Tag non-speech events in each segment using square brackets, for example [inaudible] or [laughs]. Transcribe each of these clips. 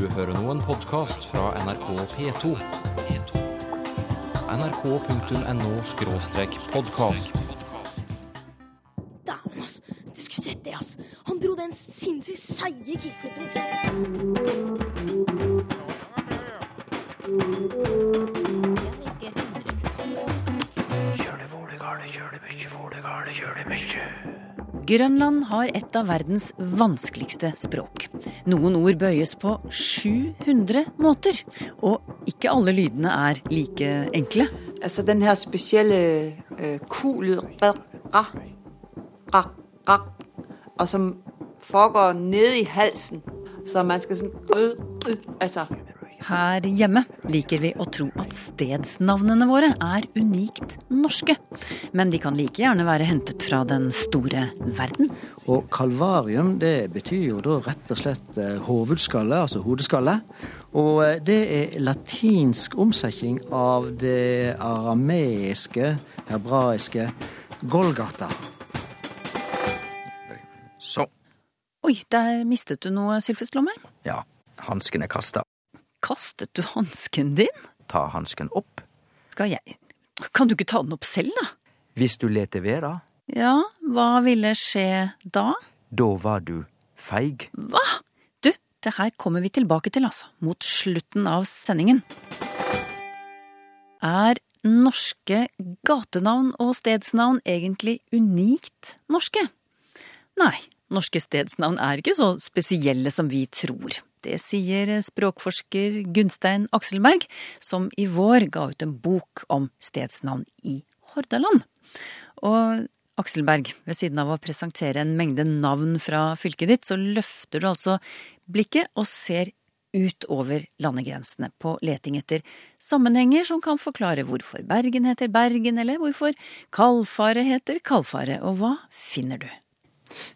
Du hører nå en podkast fra NRK P2. nrk.no-podkast. Dæven, ass. Du skulle sett det, ass. Han dro den sinnssykt seige kickflipen, ikke sant? Grønland har et av verdens vanskeligste språk. Noen ord bøyes på 700 måter, og ikke alle lydene er like enkle. Altså den her spesielle uh, ku-lyd, ra, ra, ra, ra, og som foregår nede i halsen. Så man skal sånn uh, uh, Altså Her hjemme liker vi å tro at stedsnavnene våre er unikt norske. Men de kan like gjerne være hentet fra den store verden. Og kalvarium det betyr jo da rett og slett eh, hovedskalle, altså hodeskalle. Og eh, det er latinsk omsetning av det arameiske, hebraiske Golgata. Så, Oi, der mistet du noe, Sylfest Lommer. ja, hansken er kasta. Kastet du hansken din? Ta hansken opp. Skal jeg Kan du ikke ta den opp selv, da? Hvis du leter vera, Ja, hva ville skje da? da var du feig. Hva? Du, det her kommer vi tilbake til, altså. Mot slutten av sendingen. Er norske gatenavn og stedsnavn egentlig unikt norske? Nei, norske stedsnavn er ikke så spesielle som vi tror. Det sier språkforsker Gunstein Akselberg, som i vår ga ut en bok om stedsnavn i Hordaland. Og Akselberg, ved siden av å presentere en mengde navn fra fylket ditt, så løfter du altså blikket og ser utover landegrensene på leting etter sammenhenger som kan forklare hvorfor Bergen heter Bergen, eller hvorfor Kalfaret heter Kalfaret, og hva finner du?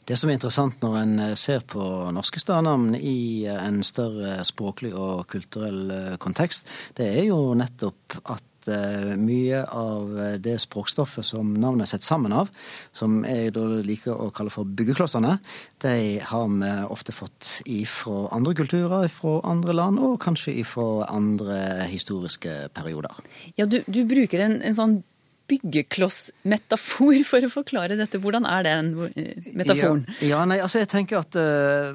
Det som er interessant når en eh, ser på norske stadnavn i eh, en større språklig og kulturell eh, kontekst, det er jo nettopp at mye av det språkstoffet som navnet er sett sammen av, som jeg liker å kalle for byggeklossene, de har vi ofte fått ifra andre kulturer, ifra andre land, og kanskje ifra andre historiske perioder. Ja, du, du bruker en, en sånn byggeklossmetafor [laughs] for å forklare dette. Hvordan er den metaforen? Ja, ja nei, altså jeg tenker at uh,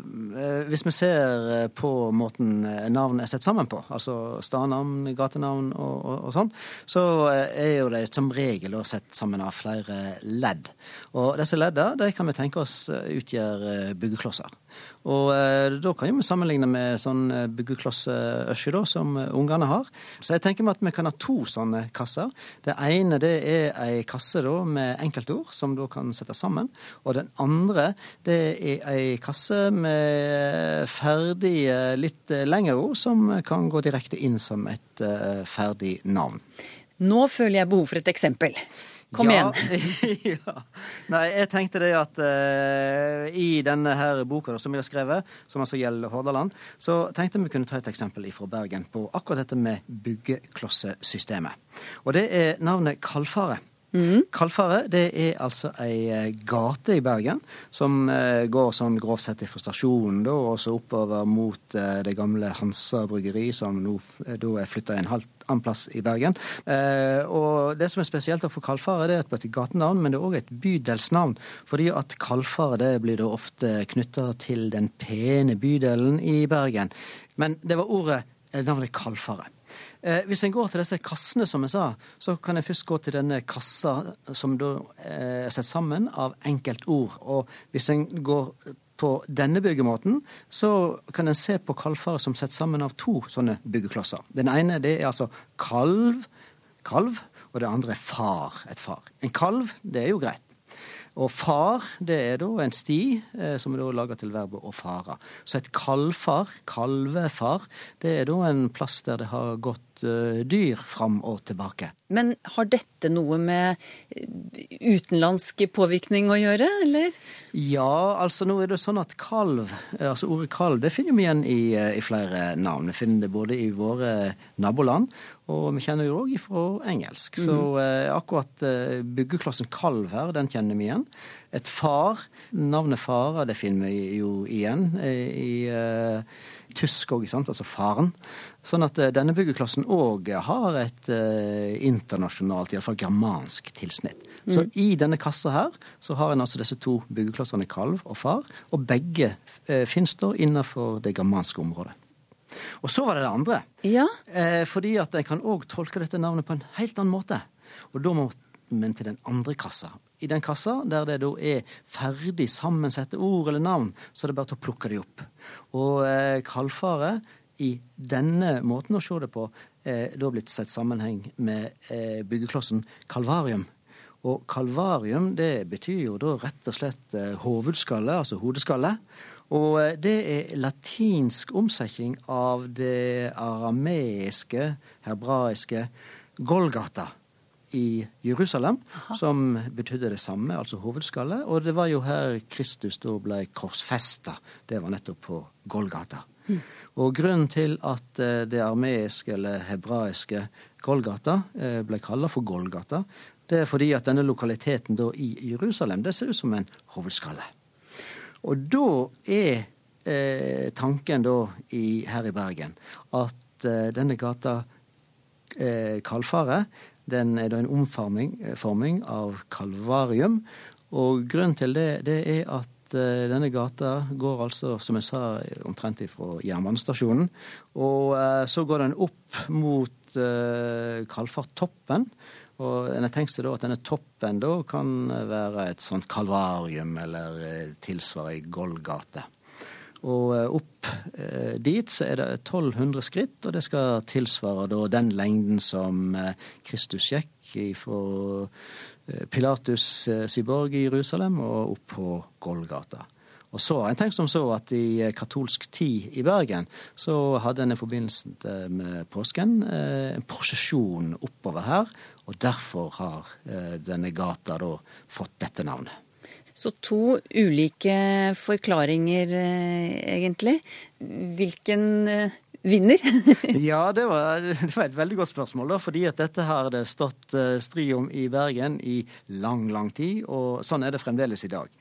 hvis vi ser eh, på måten navn er sett sammen på, altså stadnavn, gatenavn og, og, og sånn, så er jo de som regel sett sammen av flere ledd. Og disse leddene de kan vi tenke oss utgjør byggeklosser. Og eh, da kan vi sammenligne med sånn byggeklossøsje da, som ungene har. Så jeg tenker meg at vi kan ha to sånne kasser. Det ene det er ei kasse da med enkeltord som da kan settes sammen. Og den andre det er ei kasse med ferdige, litt lengre ord som kan gå direkte inn som et eh, ferdig navn. Nå føler jeg behov for et eksempel. Kom ja, igjen. [laughs] ja. Nei, jeg tenkte det at uh, i denne her boka som vi har skrevet, som altså gjelder Hordaland, så tenkte vi kunne ta et eksempel fra Bergen på akkurat dette med byggeklossesystemet. Og det er navnet Kalfaret. Kalfaret det er altså ei eh, gate i Bergen som eh, går sånn grovt sett fra stasjonen da, og så oppover mot eh, det gamle Hansa bryggeri, som nå er flytta en halv annen plass i Bergen. Og det som er spesielt for Kalfaret, det er et gatenavn, men det er òg et bydelsnavn. Fordi at Kalfaret det blir da ofte knytta til den pene bydelen i Bergen. Men det var ordet, navnet Kalfaret. Eh, hvis en går til disse kassene, som jeg sa, så kan jeg først gå til denne kassa som da eh, er satt sammen av enkeltord. Og hvis en går på denne byggemåten, så kan en se på kalfaret som sett sammen av to sånne byggeklosser. Den ene det er altså kalv, kalv, og det andre er far, et far. En kalv, det er jo greit. Og far, det er da en sti eh, som er da laga til verbet å fare. Så et kalvfar, kalvefar, det er da en plass der det har gått dyr fram og tilbake. Men har dette noe med utenlandsk påvirkning å gjøre, eller? Ja, altså nå er det sånn at kalv, altså ordet kalv, det finner vi igjen i, eh, i flere navn. Vi finner det både i våre naboland, og vi kjenner jo òg fra engelsk. Så eh, akkurat eh, byggeklossen kalv her, den kjenner vi igjen. et far. Navnet Fara det finner vi jo igjen eh, i uh, tysk òg, altså faren. Sånn at uh, denne byggeklassen òg har et eh, internasjonalt, iallfall germansk, tilsnitt. Mm. Så i denne kassa her så har en altså disse to byggeklassene kalv og far, og begge eh, finnes da innenfor det germanske området. Og så var det det andre. Ja. Eh, fordi at en kan òg tolke dette navnet på en helt annen måte. Og da må men til den andre kassa. I den kassa der det da er ferdig sammensette ord eller navn, så er det bare til å plukke de opp. Og eh, kalfare i denne måten å se det på, eh, da blitt sett sammenheng med eh, byggeklossen kalvarium. Og kalvarium det betyr jo da rett og slett eh, hovedskalle, altså hodeskalle. Og eh, det er latinsk omsetning av det arameiske, hebraiske, Golgata i Jerusalem, Aha. som betydde det samme, altså hovedskalle. Og det var jo her Kristus da ble korsfesta. Det var nettopp på Golgata. Mm. Og grunnen til at eh, det armeiske eller hebraiske Golgata eh, ble kalla for Golgata, det er fordi at denne lokaliteten da i Jerusalem det ser ut som en hovedskalle. Og da er eh, tanken da i, her i Bergen at denne gata Kalfaret den er da en omforming av kalvarium. Og grunnen til det, det er at uh, denne gata går altså, som jeg sa, omtrent fra jernbanestasjonen. Og uh, så går den opp mot uh, Kalfartoppen. Og en har tenkt seg da at denne toppen da kan være et sånt kalvarium eller tilsvarende ei Golgate. Og eh, opp eh, dit så er det 1200 skritt, og det skal tilsvare da den lengden som eh, Kristus gikk fra Pilatus Siborg i Jerusalem og opp på Golgata. Og så har en tenkt som så at i katolsk tid i Bergen så hadde en i forbindelse med påsken en prosesjon oppover her, og derfor har denne gata da fått dette navnet. Så to ulike forklaringer, eh, egentlig. Hvilken eh, vinner? [laughs] ja, det var, det var, et veldig godt spørsmål, da, fordi at dette har det stått eh, strid om i Bergen i lang, lang tid, og sånn er det fremdeles i dag.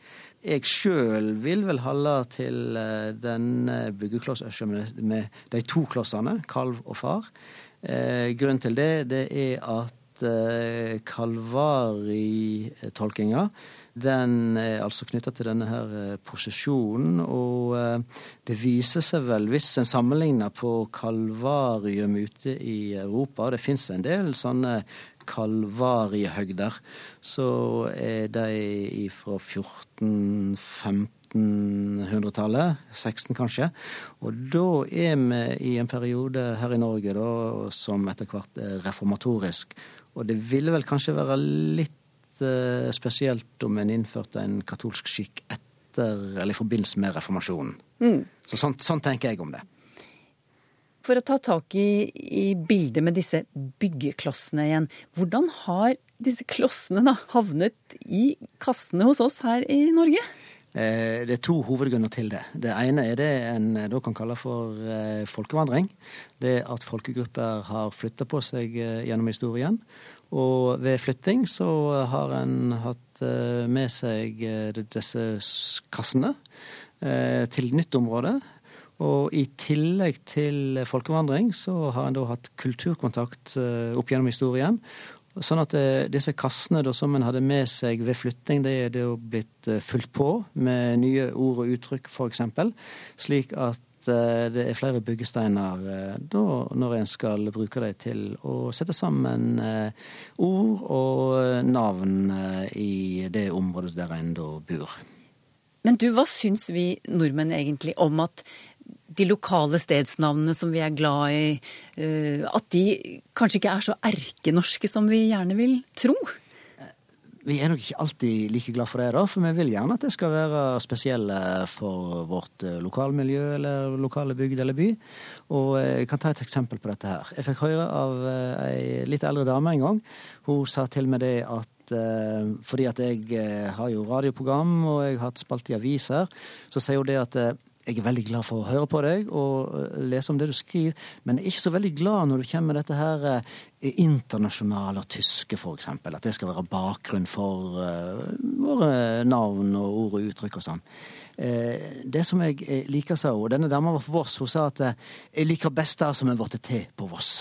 Jeg sjøl vil vel holde til denne byggeklossen med de to klossene, kalv og far. Eh, grunnen til det, det er at eh, kalvaritolkinga den er altså knytta til denne her eh, prosesjonen. Og eh, det viser seg vel, hvis en sammenligner på kalvarium ute i Europa, det fins en del sånne kalvariehøgder, så er de fra 1400-1500-tallet, 16 kanskje. Og da er vi i en periode her i Norge da, som etter hvert er reformatorisk. Og det ville vel kanskje være litt Eh, spesielt om en innførte en katolsk skikk etter, eller i forbindelse med reformasjonen. Mm. Så sånn, sånn, tenker jeg om det. For å ta tak i, i bildet med disse byggeklossene igjen. Hvordan har disse klossene da havnet i kassene hos oss her i Norge? Eh, det er to hovedgrunner til det. Det ene er det en eh, da kan kalle for folkevandring. Det at folkegrupper har flytta på seg gjennom historien. Og ved flytting så har en hatt eh, med seg eh, disse kassene eh, til nytt område. Og i tillegg til folkevandring så har en da hatt kulturkontakt opp gjennom historien. Sånn at disse kassene da, som en hadde med seg ved flytting, det er det jo blitt fulgt på med nye ord og uttrykk, f.eks. Slik at Eh, det er flere byggesteiner eh, da, når en skal bruke dem til å sette sammen eh, ord og navn i det området der en da bor. Men du, hva syns vi nordmenn egentlig om at de lokale stedsnavnene som vi er glad i, at de kanskje ikke er så erkenorske som vi gjerne vil tro? Vi er nok ikke alltid like glad for det, da, for vi vil gjerne at det skal være spesielle for vårt eh, lokalmiljø eller lokale bygd eller by. Og jeg kan ta et eksempel på dette her. Jeg fikk høre av eh, ei litt eldre dame en gang. Hun sa til meg det at eh, fordi at jeg har jo radioprogram og jeg har hatt spalte i aviser, så sier hun det at jeg er veldig glad for å høre på deg og eh, lese om det du skriver, men jeg er ikke så veldig glad når du kommer med dette her eh, internasjonale og tyske, for eksempel. At det skal være bakgrunn for eh, våre navn og ord og uttrykk og sånn. Eh, det som jeg liker, sa hun, denne dama var fra Voss, hun sa at jeg liker best det som er blitt til på Voss.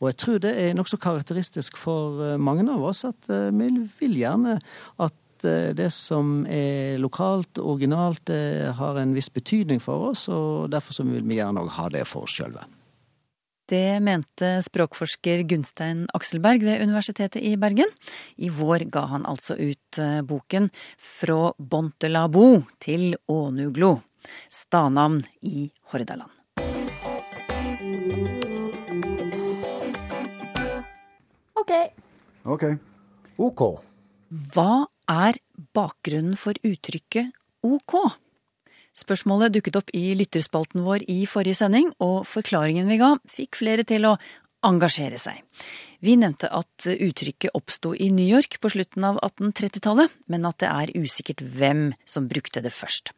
Og jeg tror det er nokså karakteristisk for mange av oss at vi vil gjerne at Eh, det som er lokalt, originalt, har en viss betydning for oss, og derfor så vil vi gjerne òg ha det for oss sjølve. Det mente språkforsker Gunstein Akselberg ved Universitetet i Bergen. I vår ga han altså ut eh, boken Fra Bontelabo til Ånuglo. Stadnavn i Hordaland. OK. OK. OK. Hva er bakgrunnen for uttrykket OK? Spørsmålet dukket opp i lytterspalten vår i forrige sending, og forklaringen vi ga, fikk flere til å engasjere seg. Vi nevnte at uttrykket oppsto i New York på slutten av 1830-tallet, men at det er usikkert hvem som brukte det først.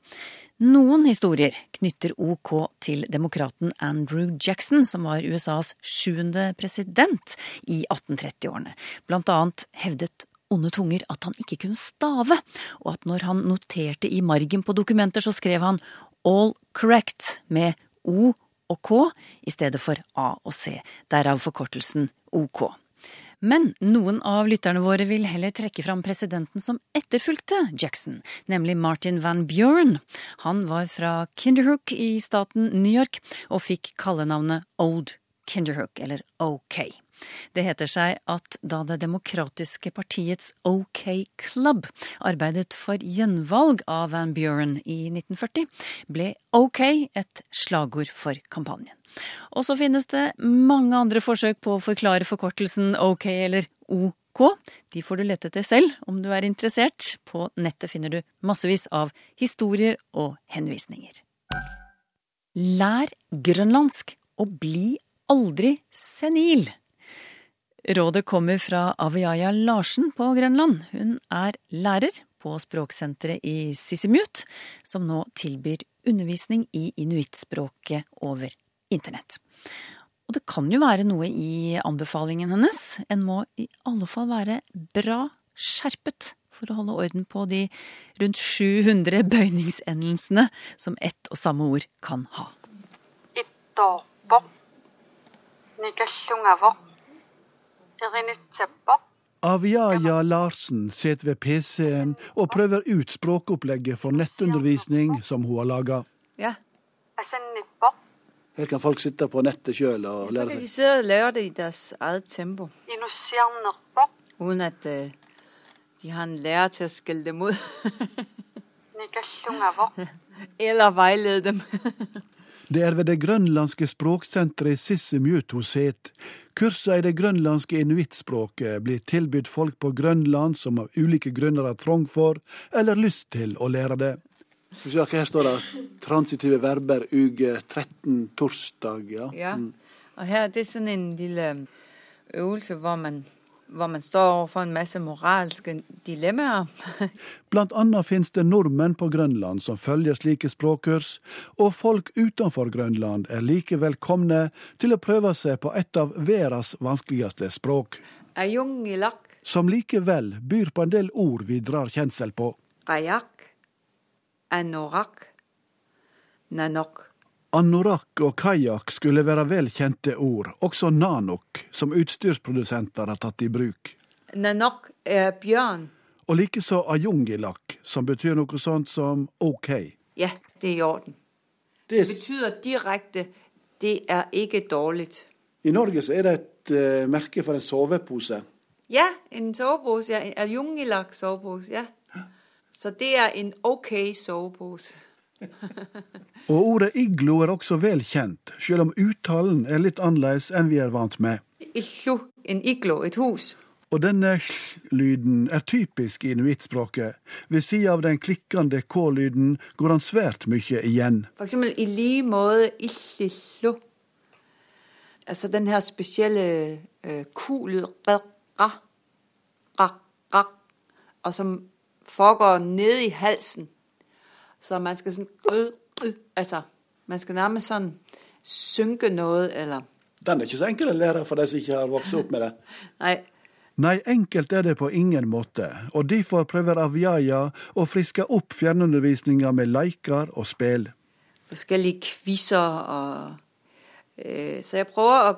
Noen historier knytter OK til demokraten Andrew Jackson, som var USAs sjuende president i 1830-årene. Blant annet hevdet onde tunger at han ikke kunne stave, og at når han noterte i margen på dokumenter, så skrev han all correct med O og K i stedet for A og C, derav forkortelsen OK. Men noen av lytterne våre vil heller trekke fram presidenten som etterfulgte Jackson, nemlig Martin Van Buren. Han var fra Kinderhook i staten New York og fikk kallenavnet Old Kinderhook, eller OK. Det heter seg at da Det demokratiske partiets OK Club arbeidet for gjenvalg av Van Buren i 1940, ble OK et slagord for kampanjen. Og så finnes det mange andre forsøk på å forklare forkortelsen OK eller OK. De får du lete etter selv om du er interessert. På nettet finner du massevis av historier og henvisninger. Lær grønlandsk og bli aldri senil. Rådet kommer fra Aviaya Larsen på Grønland. Hun er lærer på språksenteret i Sissimut, som nå tilbyr undervisning i inuittspråket over internett. Og det kan jo være noe i anbefalingen hennes. En må i alle fall være bra skjerpet for å holde orden på de rundt 700 bøyningsendelsene som ett og samme ord kan ha. Ittopo. Aviaja Larsen sitter ved PC-en og prøver ut språkopplegget for nettundervisning som hun har laga. Ja. Her kan folk sitte på nettet sjøl og Så lære kan de seg. sidde og lave det i deres eget tempo, Uten at øh, de har en lærer til å skille dem ut. [laughs] [laughs] Eller veilede dem. [laughs] Det er ved det grønlandske språksenteret i Sissimut hun sitter. Kurser i det grønlandske inuittspråket blir tilbudt folk på Grønland som av ulike grunner har trang for eller lyst til å lære det. Her står det transitive verber uke 13 torsdag. Ja. Ja, Mm. og her det er sådan en lille øvelse, hvor man, hvor man står overfor en masse moralske dilemmaer. [laughs] Blant annet finnes det nordmenn på Grønland som følger slike språkkurs, og folk utenfor Grønland er like velkomne til å prøve seg på et av verdens vanskeligste språk, som likevel byr på en del ord vi drar kjensel på. Rayak, Anorak, Nanok. Anorakk og kajakk skulle være velkjente ord, også nanok, som utstyrsprodusenter har tatt i bruk. Nanok er bjørn. Og likeså ajungilak, som betyr noe sånt som OK. Ja, det er i orden. Det Det betyr betyder direkte, det er ikke dårlig'. I Norge så er det et uh, merke for en sovepose. Ja, en sovepose, ja, en Ayungilak sovepose, ja. Så det er en OK sovepose. [laughs] Og ordet iglo er også vel kjent, selv om uttalen er litt annerledes enn vi er vant med. Iglo, en iglo, et hus. Og denne hl-lyden er typisk i inuittspråket. Ved sida av den klikkende k-lyden går han svært mye igjen. For eksempel i like måte illo. Altså den her spesielle uh, ku-lyd, ra, ra, ra, ra, og som foregår nede i halsen. Så man skal sådan, øh, øh. Altså, man skal nærmest sånn synke noe, eller Den er ikke så enkel å lære for de som ikke har vokst opp med det. [laughs] Nei. Nei, enkelt er det på ingen måte, og derfor prøver Avjaya å friske opp fjernundervisninga med leker og spill. Forskjellige quizer og øh, Så jeg prøver å,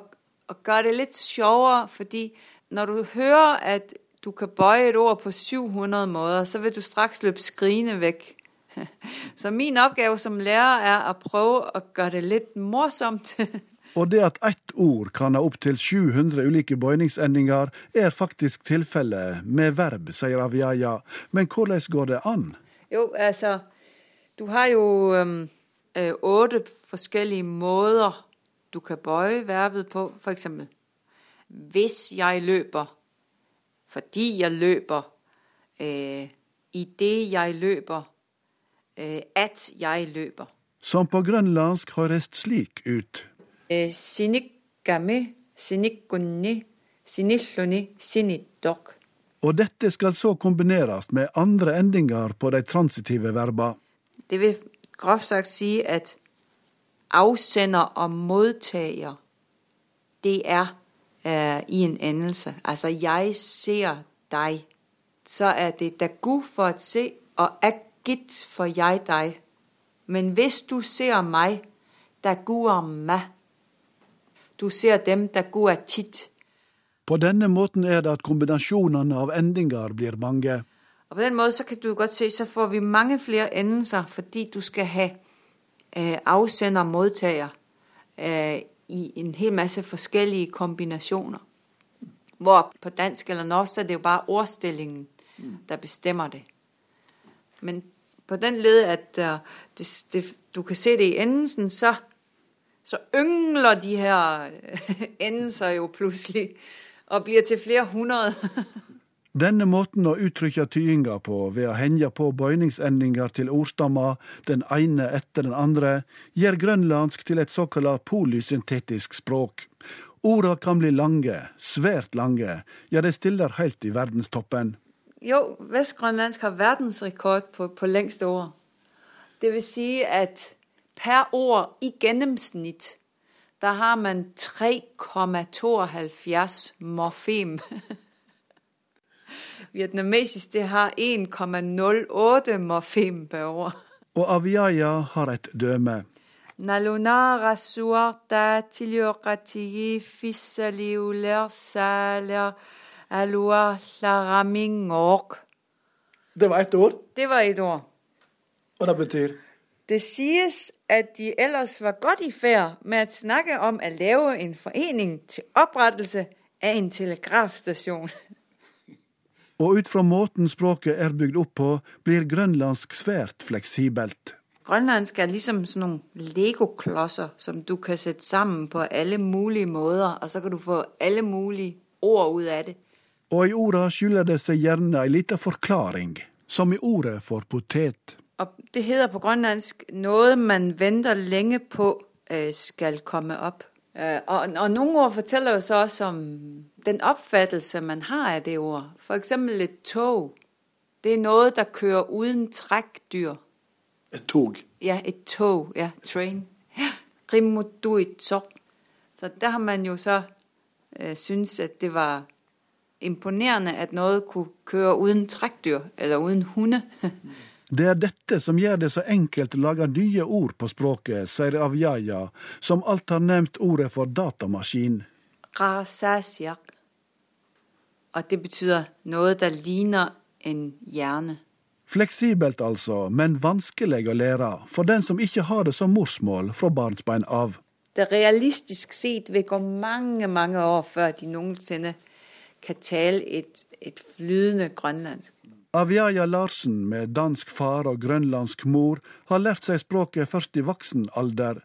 å gjøre det litt sjovere, fordi når du hører at du kan bøye et ord på 700 måter, så vil du straks løpe skrikende vekk. [laughs] Så min oppgave som lærer er å prøve å gjøre det litt morsomt. [laughs] Og det at ett ord kan ha opptil 700 ulike bøyningsendinger, er faktisk tilfellet med verb, sier Aviaya. Men hvordan går det an? Jo, altså Du har jo åtte øh, otte forskjellige måter du kan bøye verbet på. For eksempel Hvis jeg løper. Fordi jeg løper. Øh, Idet jeg løper. Øh, at jeg løper. Som på grønlandsk høres slik ut. Øh. Og dette skal så kombineres med andre endinger på de transitive verba. Det vil groft sagt si at avsender og modtager, det er øh, i en endelse. Altså, jeg ser deg'. Så er det dagu for å se, og agit for jeg deg, Men hvis du ser meg, da guer meg. Du ser dem, da guer titt. På denne måten er det at kombinasjonene av endinger blir mange. Og på den måten så kan du godt se, så får vi mange flere endelser, fordi du skal ha eh, avsender og mottaker eh, i en hel masse forskjellige kombinasjoner. Hvor på dansk eller norsk, er det jo bare ordstillingen, der bestemmer det. Men på den led, at uh, det, det, du kan se det i endelsen, så, så yngler de her øh, endelser jo plutselig og blir til flere hundre. [laughs] Denne måten å uttrykke tyinga på ved å henge på bøyningsendinger til ordstammer, den ene etter den andre, gjør grønlandsk til et såkalt polysyntetisk språk. Orda kan bli lange, svært lange, ja, de stiller helt i verdenstoppen. Jo, Vestgrønlandsk har verdensrekord på, på lengste ord. Det vil si at per ord i gjennomsnitt der har man 3,72 morfem. [laughs] Vietnamesisk det har 1,08 morfem per år. Og Aviaya har et døme. Nalunara suarta tiljorati fissaliuler saler alua laramingork. Det var ett ord, Det var et ord. og det betyr Det sies at de ellers var godt i ferd med å snakke om å lave en forening til opprettelse av en telegrafstasjon. [laughs] Og ut fra måten språket er bygd opp på, blir grønlandsk svært fleksibelt. Grønlandsk er liksom sånne legoklosser som du kan sette sammen på alle mulige måter, og så kan du få alle mulige ord ut av det. Og i orda skjuler det seg gjerne ei lita forklaring, som i ordet for potet. Og det hedder på grønlandsk 'noe man venter lenge på, øh, skal komme op. Øh, og, og noen ord forteller jo så også om den oppfattelse man har av det ordet. Eksempel et tog. Det er noe der kører uden trekkdyr. et tog. Ja, et tog. Ja, train. Ja. Så der har man jo så øh, syntes at det var imponerende, at noe kunne køre uden trekkdyr eller uden hunde. [laughs] Det er dette som gjør det så enkelt å lage nye ord på språket, sier Avjaya, som alt har nevnt ordet for datamaskin. Rasasiak. Og det betyder noe der ligner en hjerne. Fleksibelt altså, men vanskelig å lære for den som ikke har det som morsmål fra barnsbein av. Det realistisk sett vil gå mange, mange år, før de nogensinde kan tale et, et flydende grønlandsk. Avjaya Larsen, med dansk far og grønlandsk mor, har lært seg språket først i voksen alder,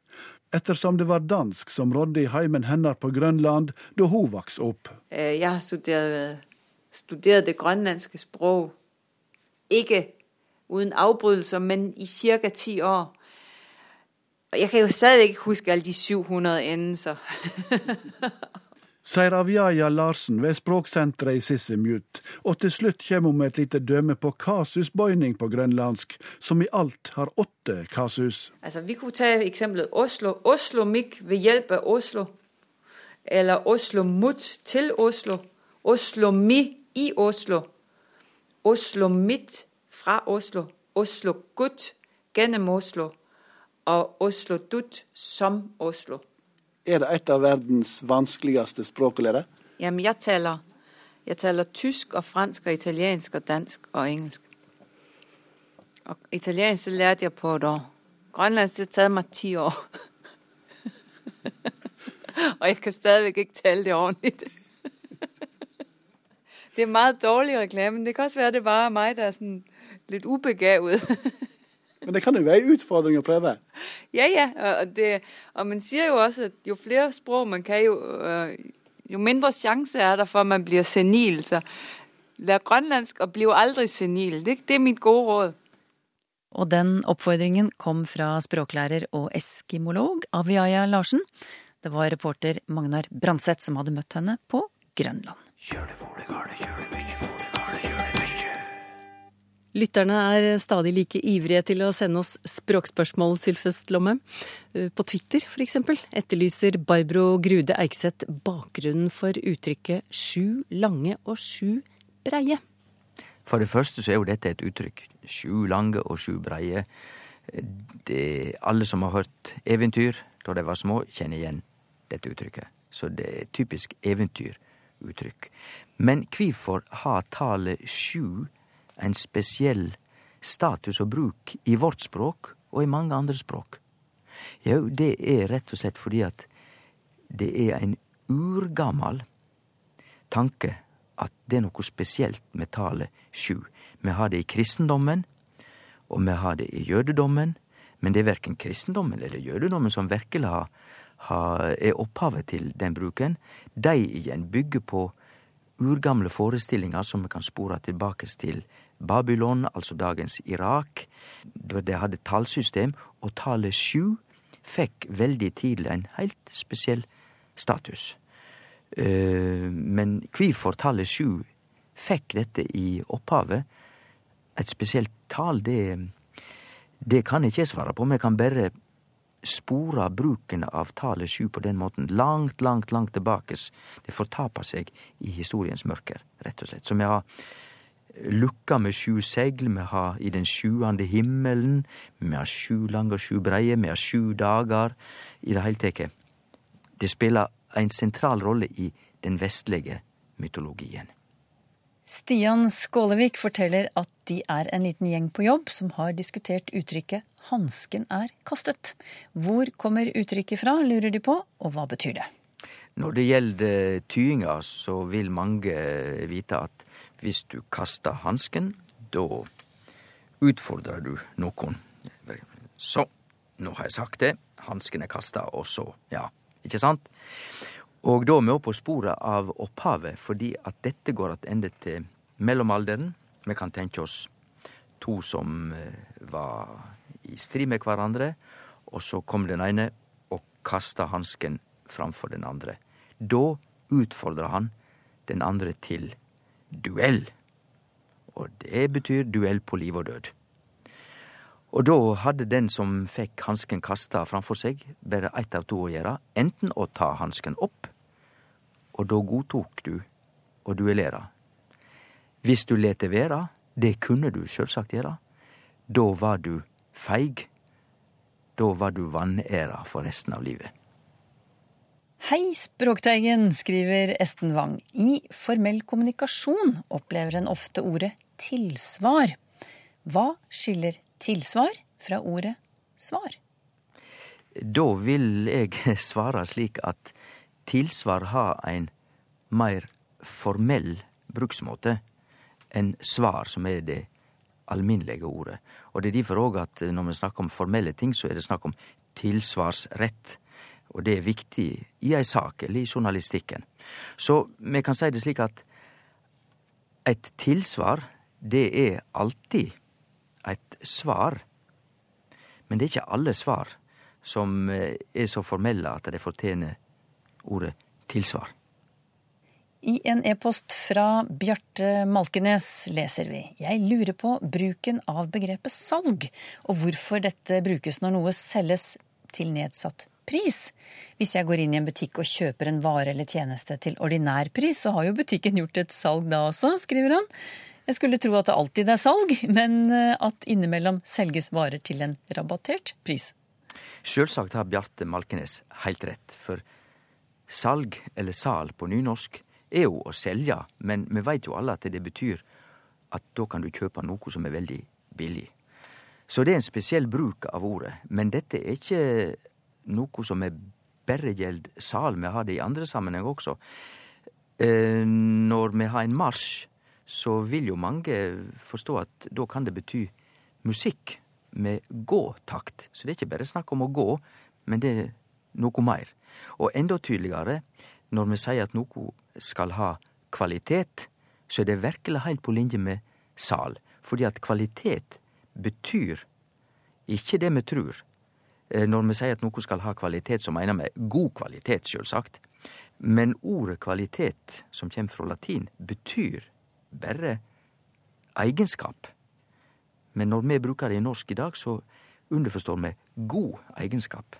ettersom det var dansk som rådde i heimen hennes på Grønland da hun vokste opp. Øh, Jeg har studeret det grønlandske språket, ikke uden avbrytelser, men i cirka ti år. Og jeg kan jo stadig ikke huske alle de 700 endelser. [laughs] sier Avjaja Larsen ved språksenteret i Sissimut. Og til slutt kommer hun med et lite døme på kasusbøyning på grønlandsk, som i alt har åtte kasus. Altså, vi kunne ta eksempelet Oslo. Oslo Mik ved hjelp av Oslo. Eller Oslo mot til Oslo. Oslo Mi i Oslo. Oslo mitt fra Oslo. Oslo Gutt gjennom Oslo. Og Oslo Dutt som Oslo. Er det et av verdens vanskeligste språk å lære? Jamen, jeg taler, jeg taler tysk og fransk og italiensk og dansk og engelsk. Og italiensk lærte jeg på et år. Grønlandsk det taget meg ti år. [laughs] og jeg kan stadigvæk ikke tale det ordentligt. [laughs] det er meget dårlig reklame, det kan også være, det bare er meg, der er litt ubegavet. [laughs] Men det kan jo være en utfordring å prøve. [laughs] Ja, ja, og, det, og man sier jo også, at jo flere språk man kan, jo, øh, jo mindre sjanse er der for, at man blir senil. Så lær grønlandsk og bli aldri senil. Det, det er mitt gode råd. Og den oppfordringen kom fra språklærer og eskimolog Aviaya Larsen. Det var reporter Magnar Branseth som hadde møtt henne på Grønland. Lytterne er stadig like ivrige til å sende oss språkspørsmål, Sylfest Lomme. På Twitter, eksempel, etterlyser Barbro Grude Eikseth bakgrunnen for uttrykket sju lange og sju breie. For det første så er jo dette et uttrykk. Sju lange og sju breie. Det, alle som har hørt eventyr da de var små, kjenner igjen dette uttrykket. Så det er typisk eventyruttrykk. Men hvorfor har tallet sju en spesiell status og bruk i vårt språk og i mange andre språk? Jau, det er rett og slett fordi at det er en urgammal tanke at det er noe spesielt med tallet sju. Vi har det i kristendommen, og vi har det i jødedommen, men det er verken kristendommen eller jødedommen som virkelig har, er opphavet til den bruken. De igjen bygger på urgamle forestillinger som vi kan spore tilbake til Babylon, altså dagens Irak. De hadde tallsystem, og tallet sju fikk veldig tidlig en helt spesiell status. Men hvorfor tallet sju fikk dette i opphavet, et spesielt tall, det, det kan jeg ikke svare på. Vi kan bare spore bruken av tallet sju på den måten langt, langt, langt tilbake. Det fortaper seg i historiens mørker, rett og slett. Så vi har lukka med sju segl, vi har i den sjuende himmelen, vi har sju lange og sju breie, vi har sju dager. I det heile teke. Det spiller en sentral rolle i den vestlige mytologien. Stian Skålevik forteller at de er en liten gjeng på jobb som har diskutert uttrykket 'hansken er kastet'. Hvor kommer uttrykket fra, lurer de på, og hva betyr det? Når det gjelder tyinga, så vil mange vite at hvis du kaster hansken, da utfordrer du noen. Så, nå har jeg sagt det. Hansken er kasta, og så, ja. Ikke sant? Og da er vi på sporet av opphavet, fordi at dette går tilbake til mellomalderen. Vi kan tenke oss to som var i strid med hverandre, og så kom den ene og kasta hansken framfor den andre. Da utfordra han den andre til duell. Og det betyr duell på liv og død. Og da hadde den som fikk hansken kasta framfor seg, bare ett av to å gjøre. Enten å ta hansken opp, og da godtok du å duellere. Hvis du let det være, det kunne du sjølvsagt gjøre, da var du feig. Da var du vanæra for resten av livet. Hei, Språkteigen, skriver Esten Wang. I formell kommunikasjon opplever en ofte ordet tilsvar. Hva skiller tilsvar fra ordet svar? Da vil jeg [laughs] svare slik at tilsvar har en meir formell bruksmåte enn svar, som er det alminnelege ordet. Og det er derfor òg at når vi snakker om formelle ting, så er det snakk om tilsvarsrett. Og det er viktig i ei sak, eller i journalistikken. Så vi kan si det slik at et tilsvar, det er alltid et svar. Men det er ikke alle svar som er så formelle at de fortjener ordet tilsvar. I en e-post fra Bjarte Malkenes leser vi Jeg lurer på bruken av begrepet salg, og hvorfor dette brukes når noe selges til nedsatt pris. Hvis jeg går inn i en butikk og kjøper en vare eller tjeneste til ordinær pris, så har jo butikken gjort et salg da også, skriver han. Jeg skulle tro at det alltid er salg, men eh, at innimellom selges varer til en rabattert pris. Sjølsagt har Bjarte Malkenes heilt rett, for salg, eller sal på nynorsk, er jo å selge, men vi veit jo alle at det betyr at da kan du kjøpe noe som er veldig billig. Så det er en spesiell bruk av ordet, men dette er ikke noe som er bare gjeld sal. Vi har det i andre sammenheng også. Eh, når vi har en marsj, så vil jo mange forstå at da kan det bety musikk med gåtakt. Så det er ikke bare snakk om å gå, men det er noe mer. Og enda tydeligere når vi sier at noe skal ha kvalitet, så er det virkelig helt på linje med sal. Fordi at kvalitet betyr ikke det vi tror. Eh, når vi sier at noe skal ha kvalitet, så mener vi god kvalitet, sjølsagt. Men ordet kvalitet, som kommer fra latin, betyr bare eigenskap. Men når vi bruker det i norsk i dag, så underforstår vi god eigenskap.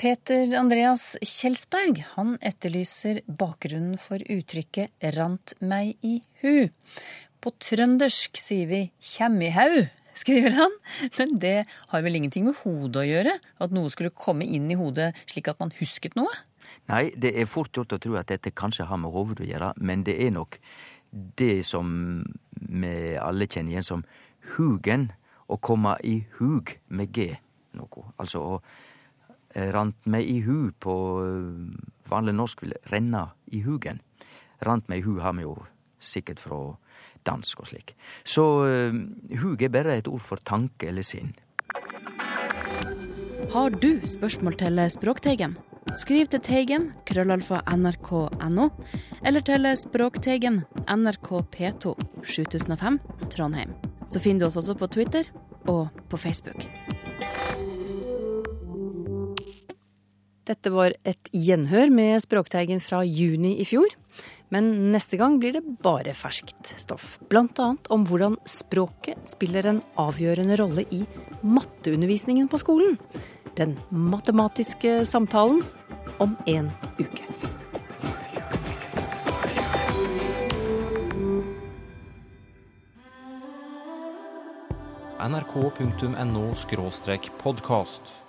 Peter Andreas Kjelsberg han etterlyser bakgrunnen for uttrykket 'rant meg i hu'. På trøndersk sier vi 'kjem i hau', skriver han. Men det har vel ingenting med hodet å gjøre? At noe skulle komme inn i hodet slik at man husket noe? Nei, det er fort gjort å tro at dette kanskje har med hodet å gjøre, men det er nok det som vi alle kjenner igjen som hugen. Å komme i hug med G noe. Altså å rant meg i hu på eh, vanlig norsk vil renne i hugen. Rant meg i hu har vi jo sikkert fra dansk og slik. Så uh, hug er bare et ord for tanke eller sinn. Har du spørsmål til Språkteigen? Skriv til Teigen, krøllalfa nrk.no, eller til Språkteigen, NRK P2, 7005, Trondheim. Så finner du oss også på Twitter og på Facebook. Dette var et gjenhør med Språkteigen fra juni i fjor. Men neste gang blir det bare ferskt stoff. Annet om hvordan språket spiller en avgjørende rolle i matteundervisningen på skolen. Den matematiske samtalen om en uke. nrk.no podkast.